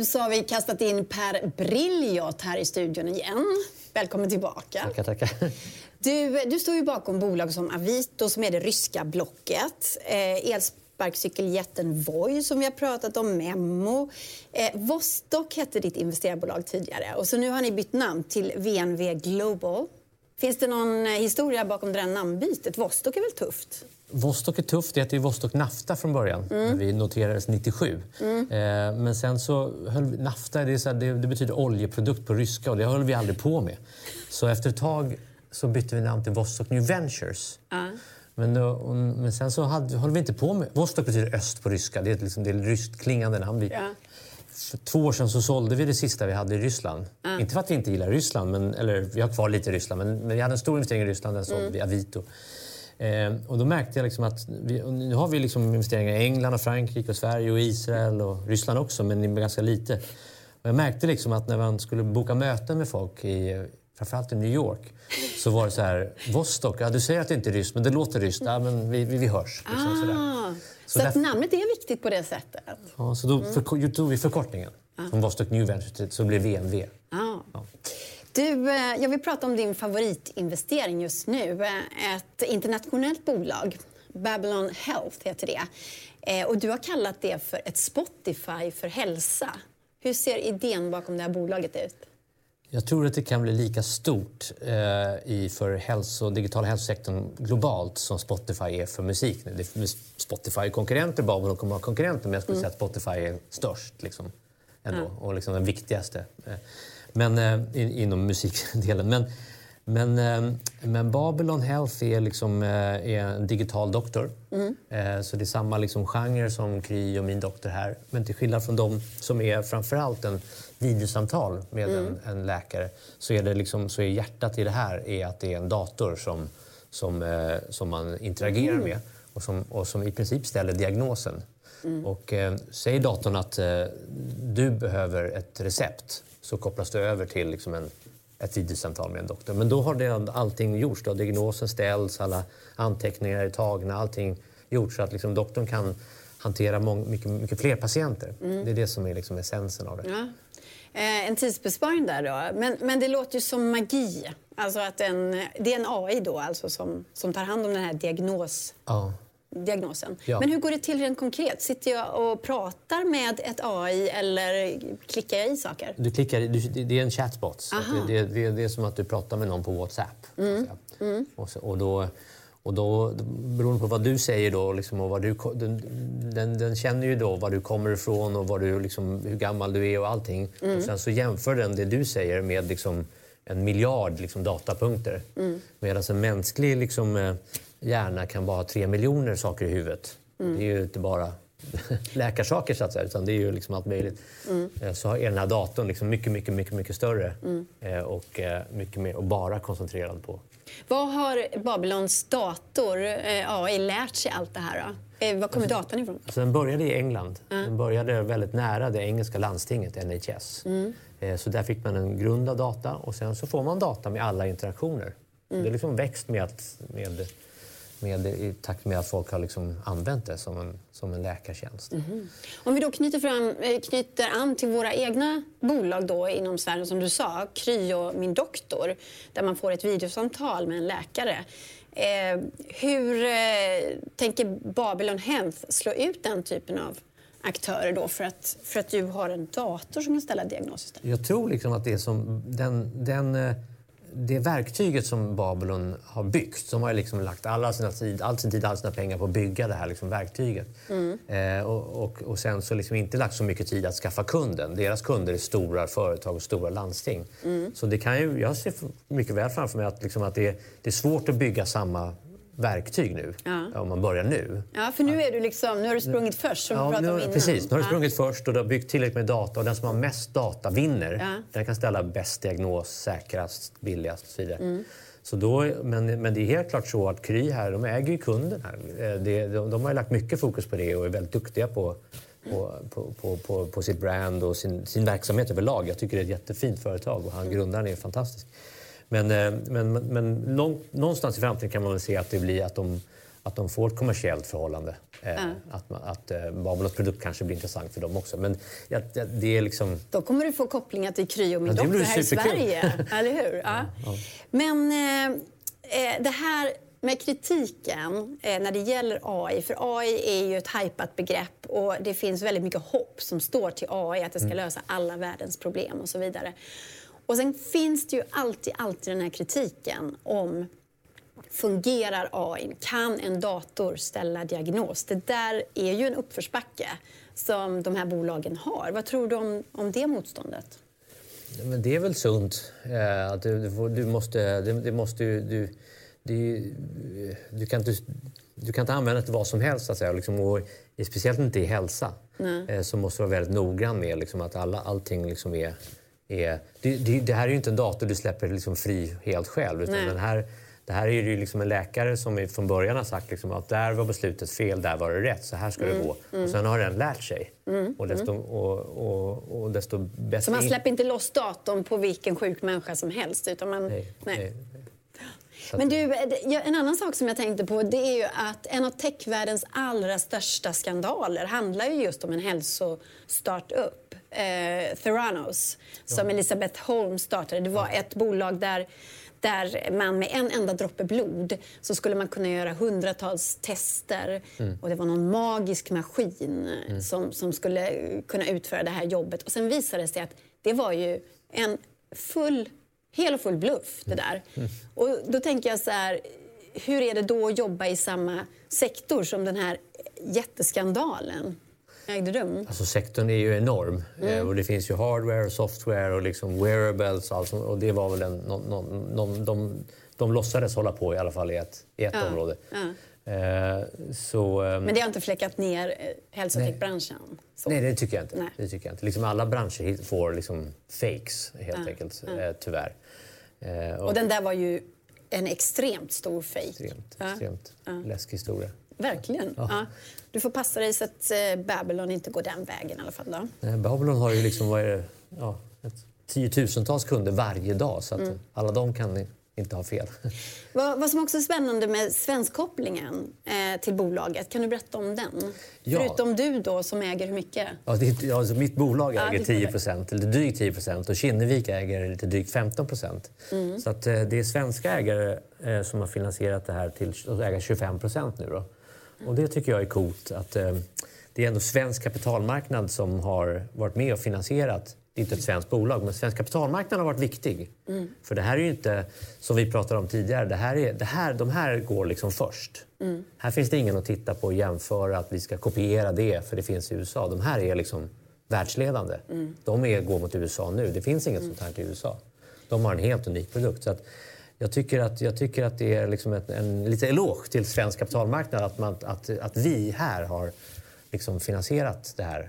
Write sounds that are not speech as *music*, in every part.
Nu så har vi kastat in Per Brilliot här i studion igen. Välkommen tillbaka. Tackar, tackar. *laughs* Du, du står ju bakom bolag som Avito som är det ryska blocket. Eh, elsparkcykeljätten Voi som vi har pratat om, Memmo. Eh, Vostok hette ditt investerarbolag tidigare och så nu har ni bytt namn till VNV Global. Finns det någon eh, historia bakom det här namnbytet? Vostok är väl tufft? Vostok är tufft. Det hette ju Vostok Nafta från början. Mm. Vi noterades 97. Mm. Eh, men sen så höll vi, Nafta det, här, det, det, betyder oljeprodukt på ryska och det höll vi aldrig på med. Så efter ett tag så bytte vi namn till Vostok New Ventures. Mm. Men, då, men sen så hade, höll vi inte på med... Vostok betyder öst på ryska. Det är, liksom, det är ryskt klingande namn. Vi, för två år sedan så sålde vi det sista vi hade i Ryssland. Inte för att vi inte gillar Ryssland, men, eller vi har kvar lite i Ryssland, men, men vi hade en stor investering i Ryssland. Den sålde mm. vi, Avito. Eh, och då märkte jag liksom att vi, nu har vi liksom investeringar i England, och Frankrike, och Sverige, och Israel och Ryssland också, men ganska lite. Och jag märkte liksom att när man skulle boka möten med folk, i, framförallt i New York, så var det så här, Vostok, ja, du säger att det inte är ryskt, men det låter ryskt. Ja, men vi, vi, vi hörs. Liksom, ah, så, så att namnet är viktigt på det sättet? Ja, så då för, tog vi förkortningen. Ah. Från Vostok New Ventures så blev VNV. Ah. Ja. Du, eh, jag vill prata om din favoritinvestering just nu. Eh, ett internationellt bolag, Babylon Health heter det. Eh, och du har kallat det för ett Spotify för hälsa. Hur ser idén bakom det här bolaget ut? Jag tror att det kan bli lika stort i för hälso, digital hälsosektorn globalt som Spotify är för musik. Spotify är konkurrenter, Babylon kommer att ha konkurrenter men jag skulle mm. säga att Spotify är störst liksom, ändå, ja. och liksom den viktigaste men, eh, inom musikdelen. Men, men, eh, men Babylon Health är, liksom, eh, är en digital doktor. Mm. Eh, så det är samma liksom genre som Kry och min doktor här. Men till skillnad från dem som är framförallt en videosamtal med mm. en, en, läkare så är, det liksom, så är hjärtat i det här är att det är en dator som, som, eh, som man interagerar mm. med och som, och som i princip ställer diagnosen. Mm. Och eh, säger datorn att eh, du behöver ett recept så kopplas det över till liksom en, ett videosamtal med en doktor. Men då har det, allting gjorts. Då. Diagnosen ställs, alla anteckningar är tagna, allting gjorts så att liksom doktorn kan hantera många, mycket, mycket fler patienter. Mm. Det är det som är liksom essensen av det. Ja. Eh, en tidsbesparing där då. Men, men det låter ju som magi. Alltså att en, det är en AI då alltså som, som tar hand om den här diagnos... Ja diagnosen. Ja. Men hur går det till rent konkret? Sitter jag och pratar med ett AI eller klickar jag i saker? Du klickar, du, det är en chatbot. Det, det, det, är som att du pratar med någon på WhatsApp. Mm. Mm. Och, så, och, då, och då, beroende på vad du säger då, liksom, och vad du, den, den, den, känner ju då var du kommer ifrån och vad du, liksom, hur gammal du är och allting. Mm. Och sen så jämför den det du säger med liksom, en miljard liksom, datapunkter. Mm. Medan en mänsklig liksom, eh, hjärna kan bara ha tre miljoner saker i huvudet. Mm. Det är ju inte bara *laughs* läkarsaker så att säga, utan det är ju liksom allt möjligt. Mm. Eh, så är den här datorn liksom mycket, mycket, mycket, mycket större mm. Eh, och mycket mer och bara koncentrerad på. Vad har Babylons dator, AI, lärt sig allt det här? Då? Var kommer alltså, datorn ifrån? Alltså den började i England. Den började väldigt nära det engelska landstinget, NHS. Mm. Så där fick man en grund av data och sen så får man data med alla interaktioner. Mm. Det har liksom växt med, att, med, med, i takt med att folk har liksom använt det som en, som en läkartjänst. Mm. Om vi då knyter, fram, eh, knyter an till våra egna bolag då inom Sverige, som du sa, Kry och Min doktor, där man får ett videosamtal med en läkare. Eh, hur eh, tänker Babylon Health slå ut den typen av aktörer då för att, för att du har en dator som kan ställa diagnos Jag tror liksom att det är som den, den, eh, det verktyget som Babylon har byggt, som har liksom lagt alla sina tid, all sin tid alla sina pengar på att bygga det här liksom verktyget. Mm. Eh, och, och, och, sen så liksom inte lagt så mycket tid att skaffa kunden. Deras kunder är stora företag och stora landsting. Mm. Så det kan ju, jag ser mycket väl framför mig att, liksom att det, det är svårt att bygga samma verktyg nu, ja. om man börjar nu. Ja, för nu är du liksom, nu har du sprungit först som ja, nu. Precis, nu har du sprungit ja. först och du har byggt tillräckligt med data och den som har mest data vinner. Ja. Den kan ställa bäst diagnos, säkrast, billigast och så vidare. Mm. Så då, men, men det är helt klart så att Kry här, de äger ju kunden här. Eh, det, de, de har lagt mycket fokus på det och är väldigt duktiga på på, på, på, på, sitt brand och sin, sin verksamhet överlag. Jag tycker det är ett jättefint företag och han grundaren är fantastisk. Men, eh, men, men någonstans i framtiden kan man väl se att det blir att de, att de får ett kommersiellt förhållande. Eh, Att, att eh, Babylons produkt kanske blir intressant för dem också. Men ja, det är liksom... Då kommer du få kopplingar till Kry och min Ja, doktor här i. Sverige. *laughs* Eller hur? Ja. Men eh, det här med kritiken eh, när det gäller AI, för AI är ju ett hypat begrepp och det finns väldigt mycket hopp som står till AI, att det ska lösa alla världens problem och så vidare. Och sen finns det ju alltid, alltid den här kritiken om Fungerar AI? Kan en dator ställa diagnos? Det där är ju en uppförsbacke som de här bolagen har. Vad tror du om, om det motståndet? Men det är väl sunt. Att du, du, får, du måste... Det, det måste ju, du, det, du, kan inte, du kan inte använda det till vad som helst. Så att säga. Liksom, och, speciellt inte i hälsa. Eh, så måste du vara väldigt noggrann med liksom, att alla, allting liksom är... är det, det, det här är ju inte en dator du släpper liksom fri helt själv. Utan Nej. den här, det här är ju liksom en läkare som från början har sagt liksom att där var beslutet fel, där var det rätt, så här ska Mm. det gå. Och sen har den lärt sig. Och, desto, och, och, och desto bättre... Så man släpper inte loss datorn på vilken sjuk människa som helst? Utan man, Nej, nej. Så Men du, ja, en annan sak som jag tänkte på det är ju att en av techvärldens allra största skandaler handlar ju just om en hälsostartup, eh, Theranos, som Elisabeth Holm startade. Det var ett bolag där där man med en enda droppe blod så skulle man kunna göra hundratals tester. Och det var någon magisk maskin eh, som, som skulle kunna utföra det här jobbet. Och sen visade det sig att det var ju en full hel och full bluff det där. Och då tänker jag så här, hur är det då att jobba i samma sektor som den här jätteskandalen? Alltså sektorn är ju enorm. Mm. Eh, och det finns ju hardware och software och liksom wearables och allt. Och det var väl en... Någon, någon, någon, de, de låtsades hålla på i alla fall i ett, i ett Ja, område. ja. Eh, så, ehm, Men det har inte fläckat ner eh, hälsotechbranschen? Så. Nej, det tycker jag inte. Nej. Det tycker jag inte. Liksom alla branscher får liksom fakes, helt enkelt. Eh, tyvärr. Och Och den där var ju en extremt stor fejk. extremt, Ja. extremt läskig historia. Verkligen. Ja. Du får passa dig så att Babylon inte går den vägen i alla fall. Då. Babylon har ju liksom, vad är det, ja, tiotusentals kunder varje dag. Så att Mm. alla de kan inte ha fel. *laughs* Vad, vad som också är spännande med svenskkopplingen eh, till bolaget, kan du berätta om den? Ja. Förutom du då som äger hur mycket? Ja, det, ja, alltså mitt bolag Ja, äger ditt 10 bolag. eller drygt 10% och Kinnevik äger lite drygt 15 Mm. Så att, eh, det är svenska ägare eh, som har finansierat det här till att äga 25% nu. Då. Och det tycker jag är coolt. Att, eh, det är ändå svensk kapitalmarknad som har varit med och finansierat det är inte ett svenskt bolag, men svensk kapitalmarknad har varit viktig. För det här är ju inte, som vi pratade om tidigare, det här är, det här, de här går liksom först. Här finns det ingen att titta på och jämföra att vi ska kopiera det, för det finns i USA. De här är liksom världsledande. De är, går mot USA nu. Det finns inget sånt här till USA. De har en helt unik produkt. Så att jag, tycker att, jag tycker att det är liksom ett, en lite eloge till svensk kapitalmarknad att, man, att, att vi här har liksom finansierat det här.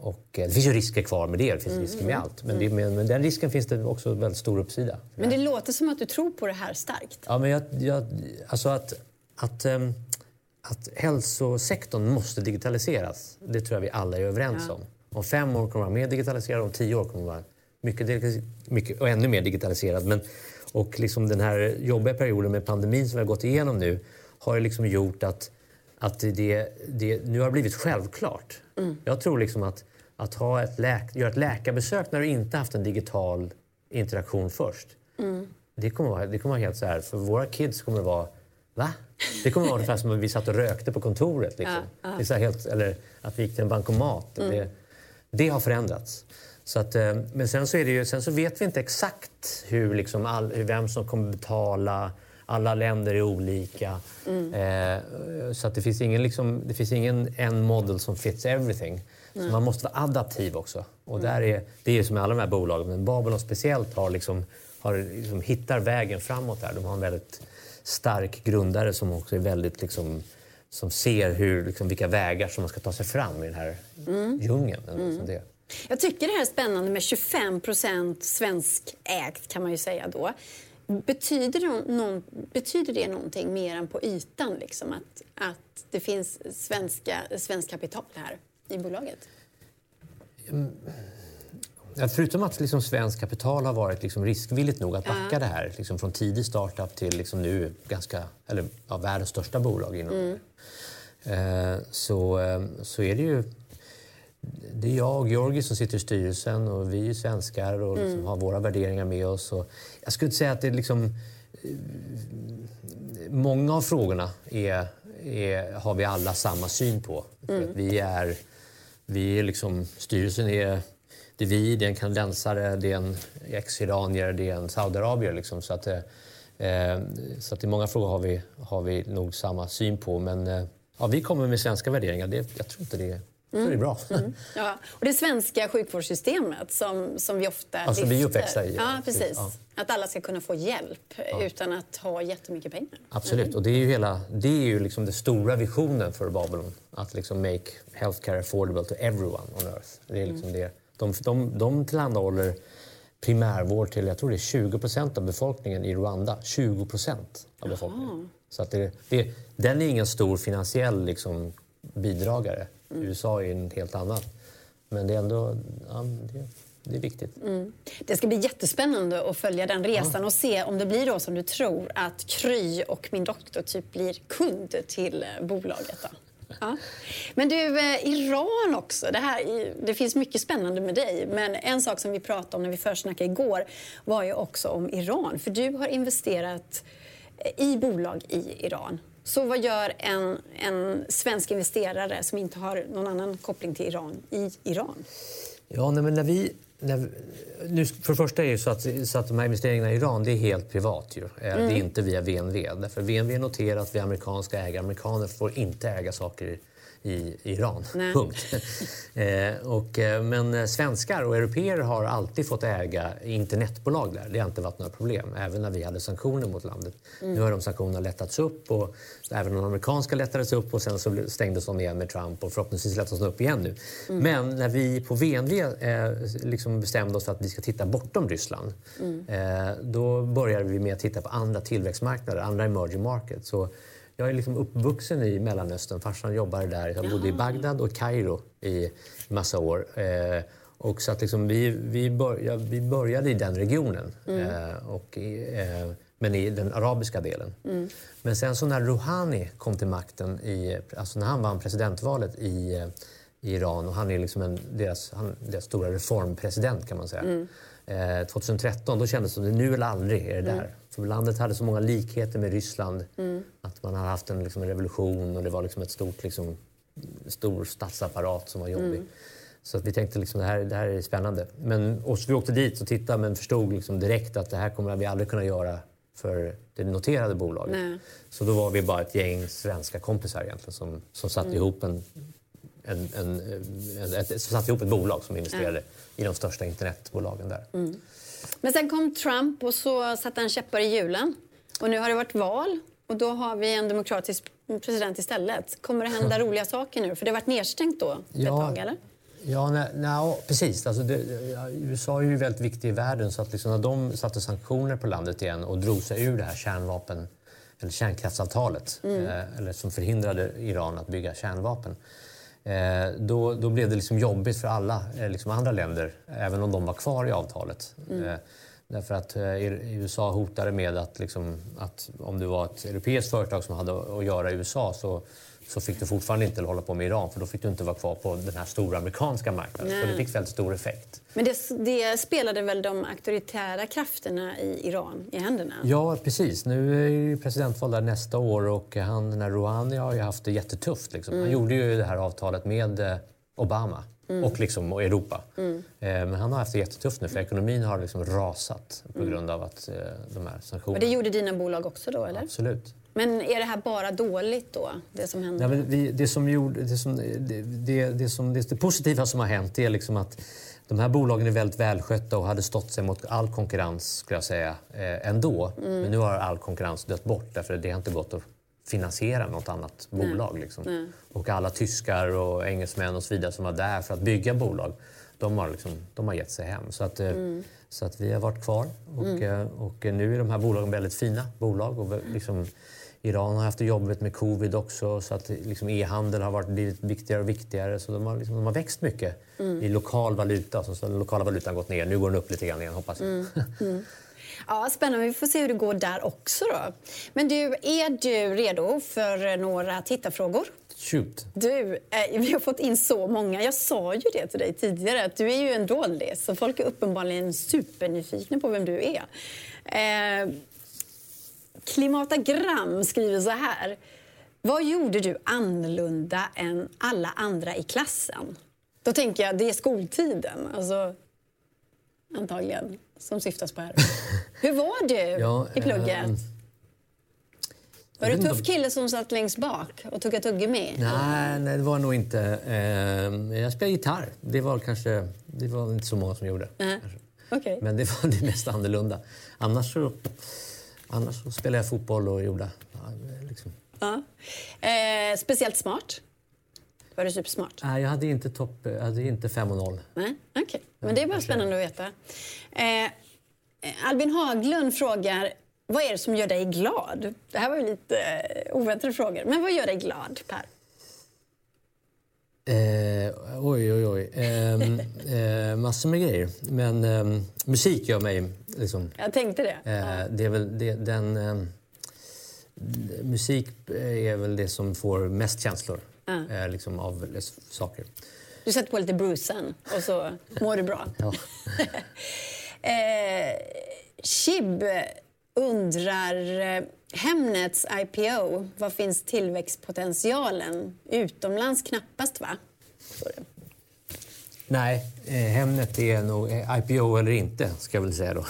Och eh, det finns ju risker kvar med det, det finns risker med allt. Men, det, men, men den risken finns det också väldigt stor uppsida. Men det låter som att du tror på det här starkt. Ja, men jag, jag, alltså att, att, ehm, att hälsosektorn måste digitaliseras, det tror jag vi alla är överens Ja. om. Om fem år kommer den vara mer digitaliserad, om tio år kommer den vara mycket, mycket och ännu mer digitaliserad. Men, och liksom den här jobbiga perioden med pandemin som vi har gått igenom nu har ju liksom gjort att, att det, det nu har blivit självklart. Jag tror liksom att, att ha ett läk, göra ett läkarbesök när du inte haft en digital interaktion först. Det kommer vara, det kommer vara helt så här, för våra kids kommer det vara Va? Det kommer vara *laughs* ungefär som att vi satt och rökte på kontoret. Liksom. Ja, ja. Det är helt, eller att vi gick till en bankomat. Det, det har förändrats. Så att, eh, men sen så, är det ju, sen så vet vi inte exakt hur, liksom all, hur vem som kommer betala. Alla länder är olika. Eh, så att det finns ingen, liksom, det finns ingen en model som fits everything. Så man måste vara adaptiv också. Och där är, det är som med alla de här bolagen, men Babylon speciellt har, liksom, har liksom, hittar vägen framåt där. De har en väldigt stark grundare som också är väldigt liksom, som ser hur, liksom, vilka vägar som man ska ta sig fram i den här djungeln. Liksom det. Jag tycker det här är spännande med 25% svenskägt kan man ju säga då. Betyder det, någon, betyder det någonting mer än på ytan? Liksom, att, att det finns svenska, svenskt kapital här i bolaget? Ja, förutom att liksom svensk kapital har varit liksom riskvilligt nog att backa ja. det här liksom från tidig startup till liksom nu ganska, eller, ja, världens största bolag inom mm. eh, så, eh, så är det ju det är jag och Georgi som sitter i styrelsen och vi är svenskar och liksom mm. har våra värderingar med oss. Och jag skulle säga att det liksom, eh, många av frågorna är, är, har vi alla samma syn på. Mm. vi är, vi är liksom, styrelsen är det är vi, det är en kanadensare, det är en ex-iranier, det är en saudiarabier. Liksom. Så, att, eh, eh, så att i många frågor har vi, har vi nog samma syn på. Men eh, ja, vi kommer med svenska värderingar. Det, jag tror inte det Mm. Så är det bra. Mm. Ja. Och det svenska sjukvårdssystemet som, som vi ofta alltså, lyfter. Vi är uppväxta i. Ja, precis. Ja. Att alla ska kunna få hjälp ja. utan att ha jättemycket pengar. Absolut. Mm. Och det är ju, hela, det är ju liksom den stora visionen för Babylon. Att liksom make healthcare affordable to everyone on earth. Det är liksom mm. det de, de, de tillhandahåller primärvård till jag tror det är 20 procent av befolkningen i Rwanda. 20 procent av befolkningen. Jaha. Så att det, det, den är ingen stor finansiell liksom, bidragare. Mm. USA är en helt annan. Men det är ändå ja, det, det är viktigt. Mm. Det ska bli jättespännande att följa den resan ja. och se om det blir då som du tror att Kry och min doktor typ blir kund till bolaget. Då. *laughs* Ja. Men du, eh, Iran också. Det, här, det finns mycket spännande med dig. Men en sak som vi pratade om när vi försnackade igår var ju också om Iran. För du har investerat eh, i bolag i Iran. Så vad gör en, en svensk investerare som inte har någon annan koppling till Iran i Iran? Ja, nej, men när vi när, nu, för det första är det så att, så att de här investeringarna i Iran det är helt privat. Ju. Mm. Det är mm. inte via VNV. Därför VNV noterar att vi amerikanska ägare. Amerikaner får inte äga saker i Iran. Nej. Punkt. *laughs* eh, och, eh, men svenskar och europeer har alltid fått äga internetbolag där. Det har inte varit några problem, även när vi hade sanktioner mot landet. Mm. Nu har de sanktionerna lättats upp och även de amerikanska lättades upp och sen så stängdes de igen med Trump och förhoppningsvis lättas de upp igen nu. Mm. Men när vi på VNV eh, liksom bestämde oss för att vi ska titta bortom Ryssland mm. eh, då började vi med att titta på andra tillväxtmarknader, andra emerging markets. Så jag är liksom uppvuxen i Mellanöstern. Farsan jobbade där. Jag bodde i Bagdad och Kairo i massa år. Eh, och så att liksom vi, vi, bör, vi började i den regionen, mm. eh, och, eh, men i den arabiska delen. Mm. Men sen så när Rouhani kom till makten, i, alltså när han vann presidentvalet i, i Iran och han är liksom en, deras, han, deras stora reformpresident kan man säga. Mm. 2013 eh, då kändes det som nu eller aldrig är det där. För landet hade så många likheter med Ryssland. Mm. Att man hade haft en, liksom, en revolution och det var liksom ett stort, liksom, stor statsapparat som var jobbig. Mm. Så att vi tänkte liksom, det, här, det här är spännande. Men, och vi åkte dit och tittade men förstod liksom direkt att det här kommer vi aldrig kunna göra för det noterade bolaget. Nej. Så då var vi bara ett gäng svenska kompisar egentligen som, som satte mm. ihop en, en, en, en ett, ihop ett bolag som investerade ja. i de största internetbolagen där. Mm. Men sen kom Trump och så satte han käppar i hjulen. Och nu har det varit val och då har vi en demokratisk president istället. Kommer det hända *laughs* roliga saker nu? För det har varit nedstängt då ja, ett tag, eller? Ja, nej, nej, precis. Alltså det, USA är ju väldigt viktig i världen så att liksom när de satte sanktioner på landet igen och drog sig ur det här kärnvapen eller kärnkraftsavtalet mm. eh, eller som förhindrade Iran att bygga kärnvapen då, då blev det liksom jobbigt för alla eh, liksom andra länder, även om de var kvar i avtalet. Mm. Eh, därför att USA hotade med att, liksom, att om du var ett europeiskt företag som hade att göra i USA så så fick du fortfarande inte hålla på med Iran för då fick du inte vara kvar på den här stora amerikanska marknaden. Nej. Så det fick väldigt stor effekt. Men det, det, spelade väl de auktoritära krafterna i Iran i händerna? Ja, precis. Nu är det presidentval där nästa år och han, den här Rouhani har ju haft det jättetufft. Liksom. Mm. Han gjorde ju det här avtalet med eh, Obama. Mm. och, liksom, och Europa. Mm. Eh, men han har haft det jättetufft nu för ekonomin har liksom rasat på mm. grund av att, eh, de här sanktionerna. Men det gjorde dina bolag också då? eller? Absolut. Men är det här bara dåligt då, det som hände? Ja, vi, det, som gjorde, det, som, det, det, det, som, det, det positiva som har hänt är liksom att de här bolagen är väldigt välskötta och hade stått sig mot all konkurrens skulle jag säga eh, ändå. Mm. Men nu har all konkurrens dött bort därför det har inte gått att finansiera något annat Nej. bolag. Liksom. Nej. Och alla tyskar och engelsmän och så vidare som var där för att bygga bolag, de har, liksom, de har gett sig hem. Så att, eh, mm. så att vi har varit kvar och, mm. Eh, och nu är de här bolagen väldigt fina bolag. Och liksom, Iran har haft det jobbigt med covid också så att liksom e-handel har varit, blivit viktigare och viktigare. Så de har, liksom, de har växt mycket i lokal valuta. Så, den lokala valutan har gått ner. Nu går den upp lite grann igen hoppas jag. *laughs* Ja, spännande. Vi får se hur det går där också. Då. Men du, är du redo för några tittarfrågor? Shoot. Du, eh, vi har fått in så många. Jag sa ju det till dig tidigare, att du är ju en doldis. Så folk är uppenbarligen supernyfikna på vem du är. Eh, Klimatagram skriver så här. Vad gjorde du annorlunda än alla andra i klassen? Då tänker jag, det är skoltiden. Alltså, antagligen, som syftas på här. *laughs* Hur var du Ja, i plugget? ehm, var du inte tuff kille som satt längst bak och tog ett tuggummi? Nej, nej, det var nog inte. Eh, jag spelade gitarr. Det var kanske det var inte så många som gjorde. Kanske. Okej. Men det var det mest annorlunda. Annars så, annars så spelade jag fotboll och gjorde... Liksom. Ja. Eh, speciellt smart? Var du supersmart? Nej, jag hade inte, topp, jag hade inte 5 och 0. Nej, okej. Men det är bara spännande att veta. Eh, Albin Haglund frågar, vad är det som gör dig glad? Det här var ju lite eh, oväntade frågor. Men vad gör dig glad, Per? Eh, oj, oj, oj. Eh, *laughs* eh, massor med grejer. Men eh, musik gör mig... Liksom, Jag tänkte det. eh, det är väl det, den... Eh, musik är väl det som får mest känslor eh, liksom, av saker. Du sätter på lite brusen och så mår du bra. Ja. *laughs* Eh, Chib undrar, eh, Hemnets IPO, vad finns tillväxtpotentialen? Utomlands knappast, va? Nej, eh, Hemnet är nog eh, IPO eller inte, ska jag väl säga då.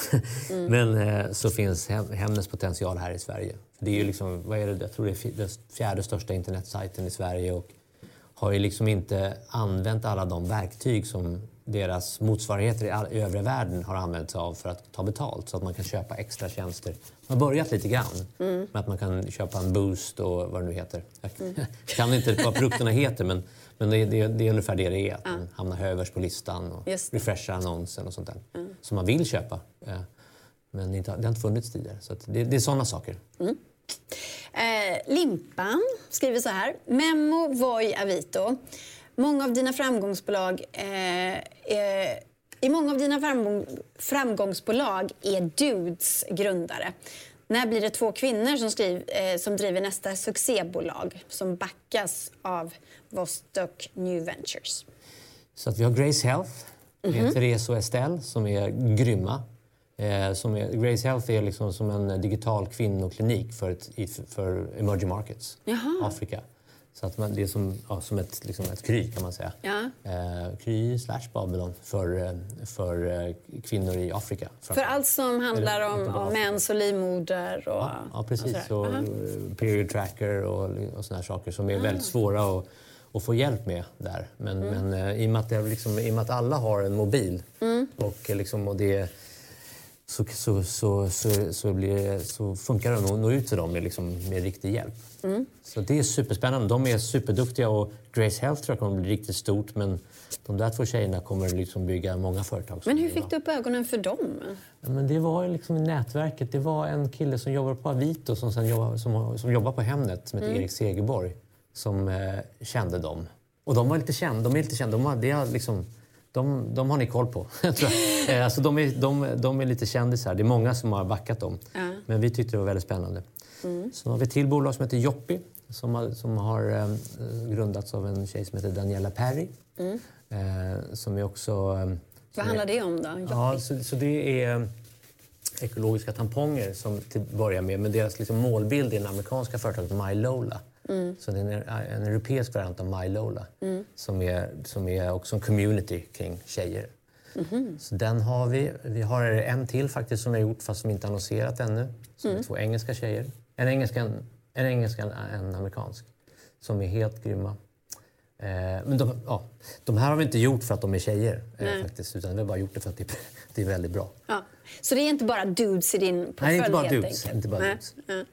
*laughs* Men eh, så finns Hem, Hemnets potential här i Sverige. Det är ju liksom, vad är det, jag tror det är den fjärde största internetsajten i Sverige och har ju liksom inte använt alla de verktyg som deras motsvarigheter i, övriga världen har använt sig av för att ta betalt så att man kan köpa extra tjänster. Man har börjat lite grann med att man kan köpa en boost och vad det nu heter. Jag *laughs* kan inte vad produkterna heter men, men det, det, det är ungefär det det är. Att man hamnar överst på listan och refreshar annonsen och sånt där. Som man vill köpa. eh, Men det, inte, det har inte funnits tidigare. Så det, det är sådana saker. Eh, Limpan skriver så här. Memo, Voi, Avito. Många av dina framgångsbolag eh, eh, I många av dina framgång, framgångsbolag är dudes grundare. När blir det två kvinnor som, skriv, eh, som driver nästa succébolag som backas av Vostok New Ventures? Så att vi har Grace Health med Therese och Estelle som är grymma. Eh, som är, Grace Health är liksom som en digital kvinnoklinik för, ett, för emerging markets, Jaha. Afrika. Så att man, det är som, ja, som ett, liksom ett Kry kan man säga. Ja. Eh, Kry slash Babylon för, eh, för eh, kvinnor i Afrika. För allt som handlar Eller om, om mens och livmoder och... Ja, ja precis. Och, Aha. eh, period tracker och, och såna här saker som är väldigt svåra att, att få hjälp med där. Men, men eh, i, och med att liksom, i och att alla har en mobil och, eh, liksom, och det så, så, så, så, så, blir så funkar det att nå ut till dem med, liksom, med riktig hjälp. Så det är superspännande. De är superduktiga och Grace Health tror jag kommer bli riktigt stort men de där två tjejerna kommer liksom bygga många företag. Men hur fick du upp ögonen för dem? Ja, men det var liksom i nätverket. Det var en kille som jobbar på Avito som, sen jobbar, som, som jobbar på Hemnet som heter Erik Segerborg som eh, kände dem. Och de var lite kända. De är lite kända. De har, det har liksom, de, de har ni koll på. *laughs* Eh, alltså, de, är, de, de är lite kändisar. Det är många som har backat dem. Ja. Men vi tyckte det var väldigt spännande. Så har vi ett till bolag som heter Joppi som har, som har eh, grundats av en tjej som heter Daniela Perry. Eh, som är också... Eh, Vad handlar det om då? Ja, så, så det är eh, ekologiska tamponger som till att börja med. Men deras liksom målbild är den amerikanska företaget MyLola. Så det är en, en europeisk variant av MyLola som, är, som är också en community kring tjejer. Så den har vi. Vi har en till faktiskt som vi har gjort fast som inte annonserat ännu. Som är två engelska tjejer. En engelska, en, en, engelska, en, amerikansk. Som är helt grymma. Eh, men de, ja, de här har vi inte gjort för att de är tjejer eh, faktiskt, utan vi har bara gjort det för att det, *laughs* det är väldigt bra. Ja. Så det är inte bara dudes i din portfölj? Nej, inte bara dudes. Inte bara Nej. dudes.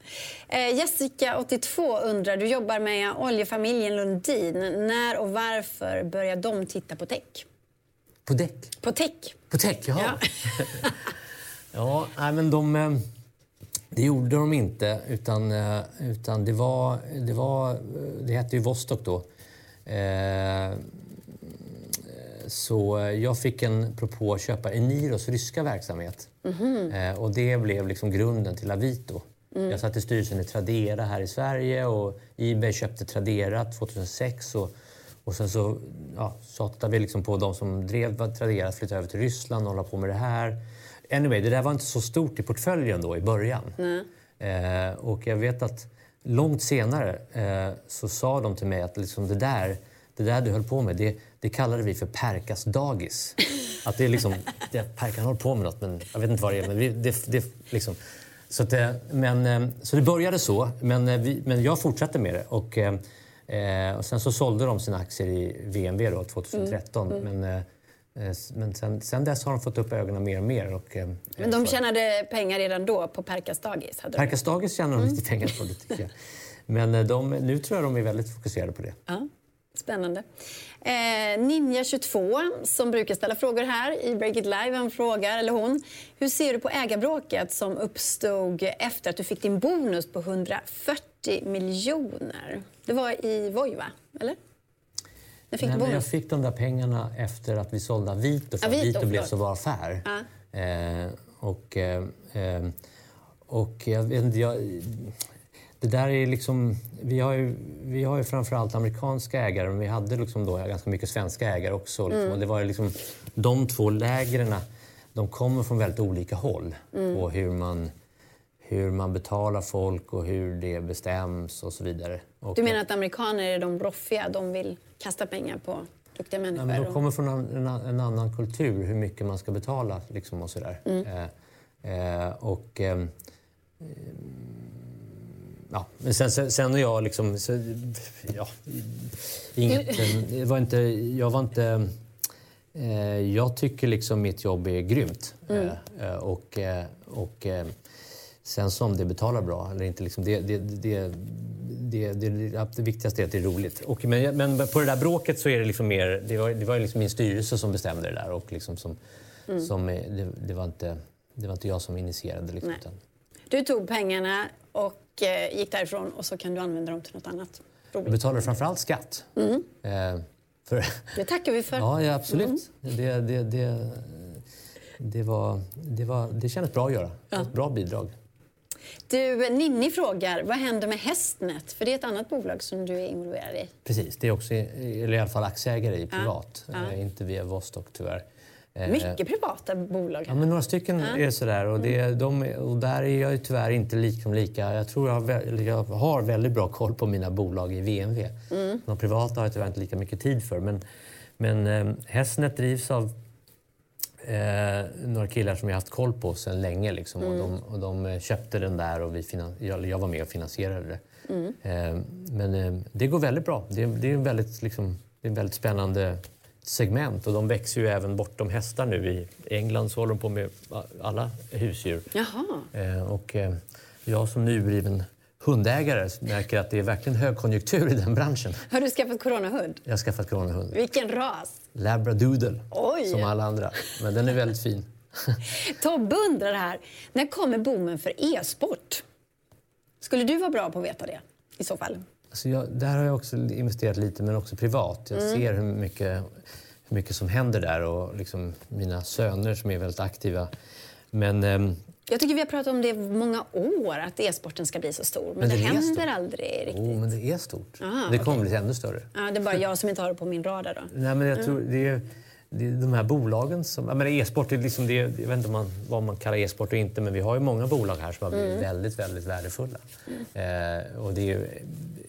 Eh, Jessica, 82, undrar, du jobbar med oljefamiljen Lundin. När och varför börjar de titta på tech? På däck? På tech? På tech, jaha. Ja. *laughs* Ja, nej, men de... Det gjorde de inte, utan, eh, utan det var... Det, var, det hette ju Vostok då. Eh, så jag fick en propå att köpa Eniros ryska verksamhet. Mm. och det blev liksom grunden till Avito. Mm. Jag satt i styrelsen i Tradera här i Sverige och Ebay köpte Tradera 2006. Och, och sen så ja, satsade vi liksom på de som drev Tradera att flytta över till Ryssland och hålla på med det här. Anyway, det där var inte så stort i portföljen då i början. Eh, och jag vet att långt senare eh, så sa de till mig att liksom det, där, det där du höll på med, det, det kallade vi för Perkas dagis. *laughs* Att det är liksom, det, Perkan håller på med något, men jag vet inte vad det är. Men vi, det, det, liksom, så, att, eh, men, eh, så det började så, men, eh, vi, men jag fortsatte med det. Och, eh, och sen så sålde de sina aktier i VNV då, 2013. Mm. Mm. Men, men sen, sen dess har de fått upp ögonen mer och mer. Och, men de tjänade pengar redan då på Perkas dagis? Perkas dagis tjänade de mm. lite pengar på, det tycker jag. Men de, nu tror jag de är väldigt fokuserade på det. Ja. Spännande. Eh, Ninja22 som brukar ställa frågor här i Break It Live, han frågar, eller hon. Hur ser du på ägarbråket som uppstod efter att du fick din bonus på 140 miljoner? Det var i Voi, va? Eller? fick Nej, jag fick de där pengarna efter att vi sålde Avito, för Avito, Avito blev så bra affär. Ja. Eh, och, eh, eh och jag vet inte, jag, det där är liksom, vi har ju, vi har ju framförallt amerikanska ägare men vi hade liksom då ganska mycket svenska ägare också. Liksom. Mm. Och det var liksom, de två lägren de kommer från väldigt olika håll mm. på hur man, hur man betalar folk och hur det bestäms och så vidare. Och, du menar att amerikaner är de roffiga, de vill kasta pengar på duktiga människor? Ja, de kommer från en, en, annan kultur, hur mycket man ska betala liksom och sådär. Mm. Eh, eh, och, eh, ja, men sen, sen, sen och jag liksom... Så, ja, inget, var inte, jag var inte... Eh, jag tycker liksom mitt jobb är grymt. Mm. Eh, eh och, och eh, sen som det betalar bra eller inte, liksom, det, det, det, det, det, det, viktigaste är att det är roligt. Och, men, men på det där bråket så är det liksom mer... Det var, det var liksom min styrelse som bestämde det där. Och liksom som, mm. som, det, det, var inte, det var inte jag som initierade. Liksom, utan... Du tog pengarna och eh, gick därifrån och så kan du använda dem till något annat. Roligt. Jag betalar framförallt skatt. Mm. Eh, för... Det tackar vi för. *laughs* Ja, ja absolut. Mm. Det, det, det, det, var, det, var, det kändes bra att göra. Ja. Ett bra bidrag. Du, Ninni frågar, vad händer med Hästnet? För det är ett annat bolag som du är involverad i. Precis, det är också, eller i alla fall aktieägare i privat. Ja. Ja. Inte via Vostok tyvärr. Eh, Mycket privata bolag. Ja, men några stycken ja. är sådär. Och, det, de, och där är jag tyvärr inte liksom lika... Jag tror jag har, jag har väldigt bra koll på mina bolag i VNV. Mm. De privata har jag tyvärr inte lika mycket tid för. Men, men eh, Hästnet drivs av eh, några killar som jag haft koll på sedan länge. Liksom, mm. och, de, och de köpte den där och vi jag, jag var med och finansierade det. Mm. Eh, men eh, det går väldigt bra. Det, det är en väldigt, liksom, det är en väldigt spännande segment och de växer ju även bortom hästar nu. I England så håller de på med alla husdjur. Jaha. Eh, och eh, jag som nybliven hundägare märker att det är verkligen högkonjunktur i den branschen. Har du skaffat coronahund? Jag har skaffat coronahund. Vilken ras? Labradoodle, Oj. som alla andra. Men den är väldigt fin. *laughs* Tobbe undrar här, när kommer boomen för e-sport? Skulle du vara bra på att veta det i så fall? Alltså jag, där har jag också investerat lite, men också privat. Jag mm. ser hur mycket, hur mycket som händer där och liksom mina söner som är väldigt aktiva. Men, ähm, jag tycker vi har pratat om det i många år, att e-sporten ska bli så stor. Men, men det, det händer aldrig riktigt. Oh, men det är stort. Aha, det kommer okay. bli ännu större. Ja, det är bara jag som inte har det på min radar då. Nej, men jag tror det är det är de här bolagen som... Jag menar, e-sport är liksom det, jag vet inte man, vad man kallar e-sport och inte men vi har ju många bolag här som har blivit mm. väldigt, väldigt värdefulla. Mm. Eh, och det är ju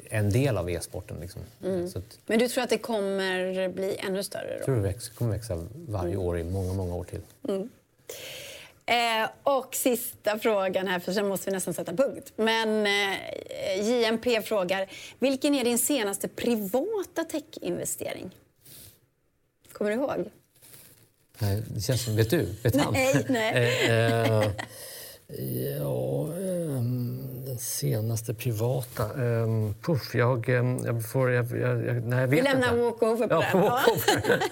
en del av e-sporten. Liksom. Mm. Att, men du tror att det kommer bli ännu större? Då? Jag tror det kommer växa varje mm. år i många, många år till. Eh, och sista frågan här, för sen måste vi nästan sätta punkt. Men eh, JMP frågar, vilken är din senaste privata techinvestering? Kommer du ihåg? Nej, det känns som... Vet du? Vet han? Nej, nej. *laughs* eh, eh, *laughs* ja, ehm, senaste privata? Um, puff, jag, um, jag får... Jag, jag, nej, jag vet Vi lämnar inte. walkover på Ja, den. walkover.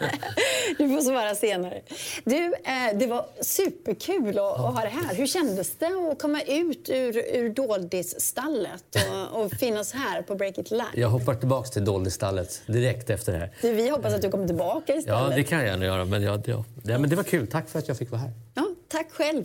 *laughs* du får svara senare. Du, eh, det var superkul att, att ha det här. Hur kändes det att komma ut ur, ur doldisstallet och, och finnas här på Break It Live? Jag hoppar tillbaka till Doldistallet direkt efter det här. Du, vi hoppas att du kommer tillbaka istället. Ja, det kan jag gärna göra. Men, ja, ja. Ja, men det var kul. Tack för att jag fick vara här. Ja, tack själv.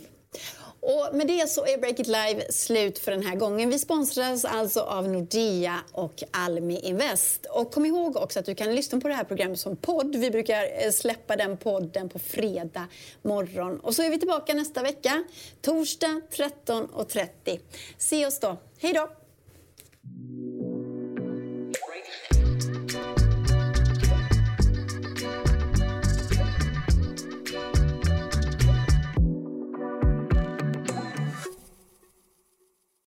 Och med det så är Break It Live slut för den här gången. Vi sponsras alltså av Nordea och Almi Invest. Och kom ihåg också att du kan lyssna på det här programmet som podd. Vi brukar eh, släppa den podden på fredag morgon. Och så är vi tillbaka nästa vecka, torsdag 13.30. Se oss då. Hej då!